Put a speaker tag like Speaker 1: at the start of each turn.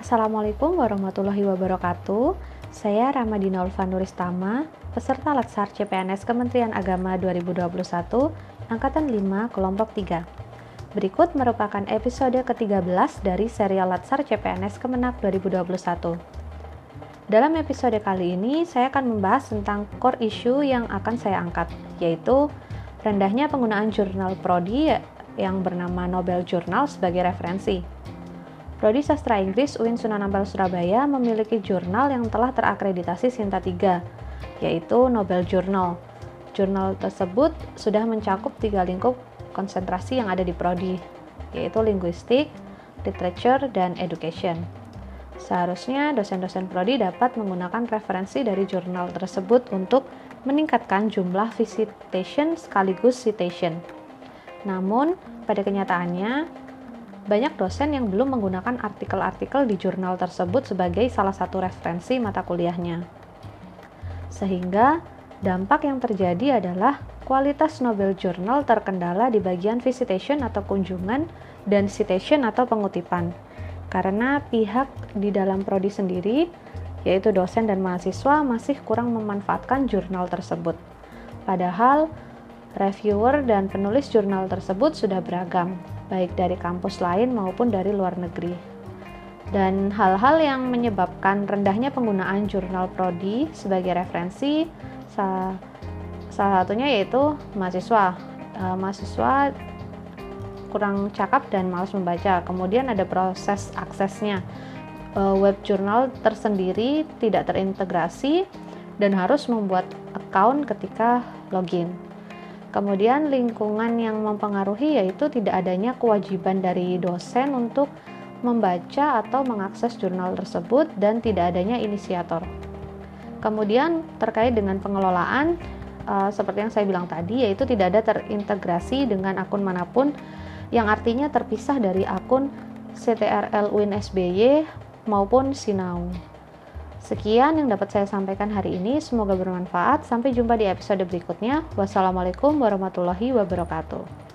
Speaker 1: Assalamualaikum warahmatullahi wabarakatuh. Saya Ramadina Ulfa Nuristama, peserta Latsar CPNS Kementerian Agama 2021, Angkatan 5, Kelompok 3. Berikut merupakan episode ke-13 dari serial Latsar CPNS Kemenak 2021. Dalam episode kali ini, saya akan membahas tentang core issue yang akan saya angkat, yaitu rendahnya penggunaan jurnal prodi yang bernama Nobel Journal sebagai referensi. Prodi Sastra Inggris UIN Sunan Ampel Surabaya memiliki jurnal yang telah terakreditasi Sinta 3, yaitu Nobel Journal. Jurnal tersebut sudah mencakup tiga lingkup konsentrasi yang ada di prodi, yaitu linguistik, literature, dan education. Seharusnya dosen-dosen prodi dapat menggunakan referensi dari jurnal tersebut untuk meningkatkan jumlah visitation sekaligus citation. Namun, pada kenyataannya, banyak dosen yang belum menggunakan artikel-artikel di jurnal tersebut sebagai salah satu referensi mata kuliahnya. Sehingga, dampak yang terjadi adalah kualitas Nobel Journal terkendala di bagian visitation atau kunjungan dan citation atau pengutipan karena pihak di dalam prodi sendiri, yaitu dosen dan mahasiswa, masih kurang memanfaatkan jurnal tersebut. Padahal, reviewer dan penulis jurnal tersebut sudah beragam, baik dari kampus lain maupun dari luar negeri. Dan hal-hal yang menyebabkan rendahnya penggunaan jurnal prodi sebagai referensi, salah, satunya yaitu mahasiswa. Uh, mahasiswa kurang cakap dan malas membaca. Kemudian ada proses aksesnya. Eh, web jurnal tersendiri tidak terintegrasi dan harus membuat account ketika login. Kemudian lingkungan yang mempengaruhi yaitu tidak adanya kewajiban dari dosen untuk membaca atau mengakses jurnal tersebut dan tidak adanya inisiator. Kemudian terkait dengan pengelolaan uh, seperti yang saya bilang tadi yaitu tidak ada terintegrasi dengan akun mana pun yang artinya terpisah dari akun CTRL Win SBY maupun Sinau. Sekian yang dapat saya sampaikan hari ini, semoga bermanfaat. Sampai jumpa di episode berikutnya. Wassalamualaikum warahmatullahi wabarakatuh.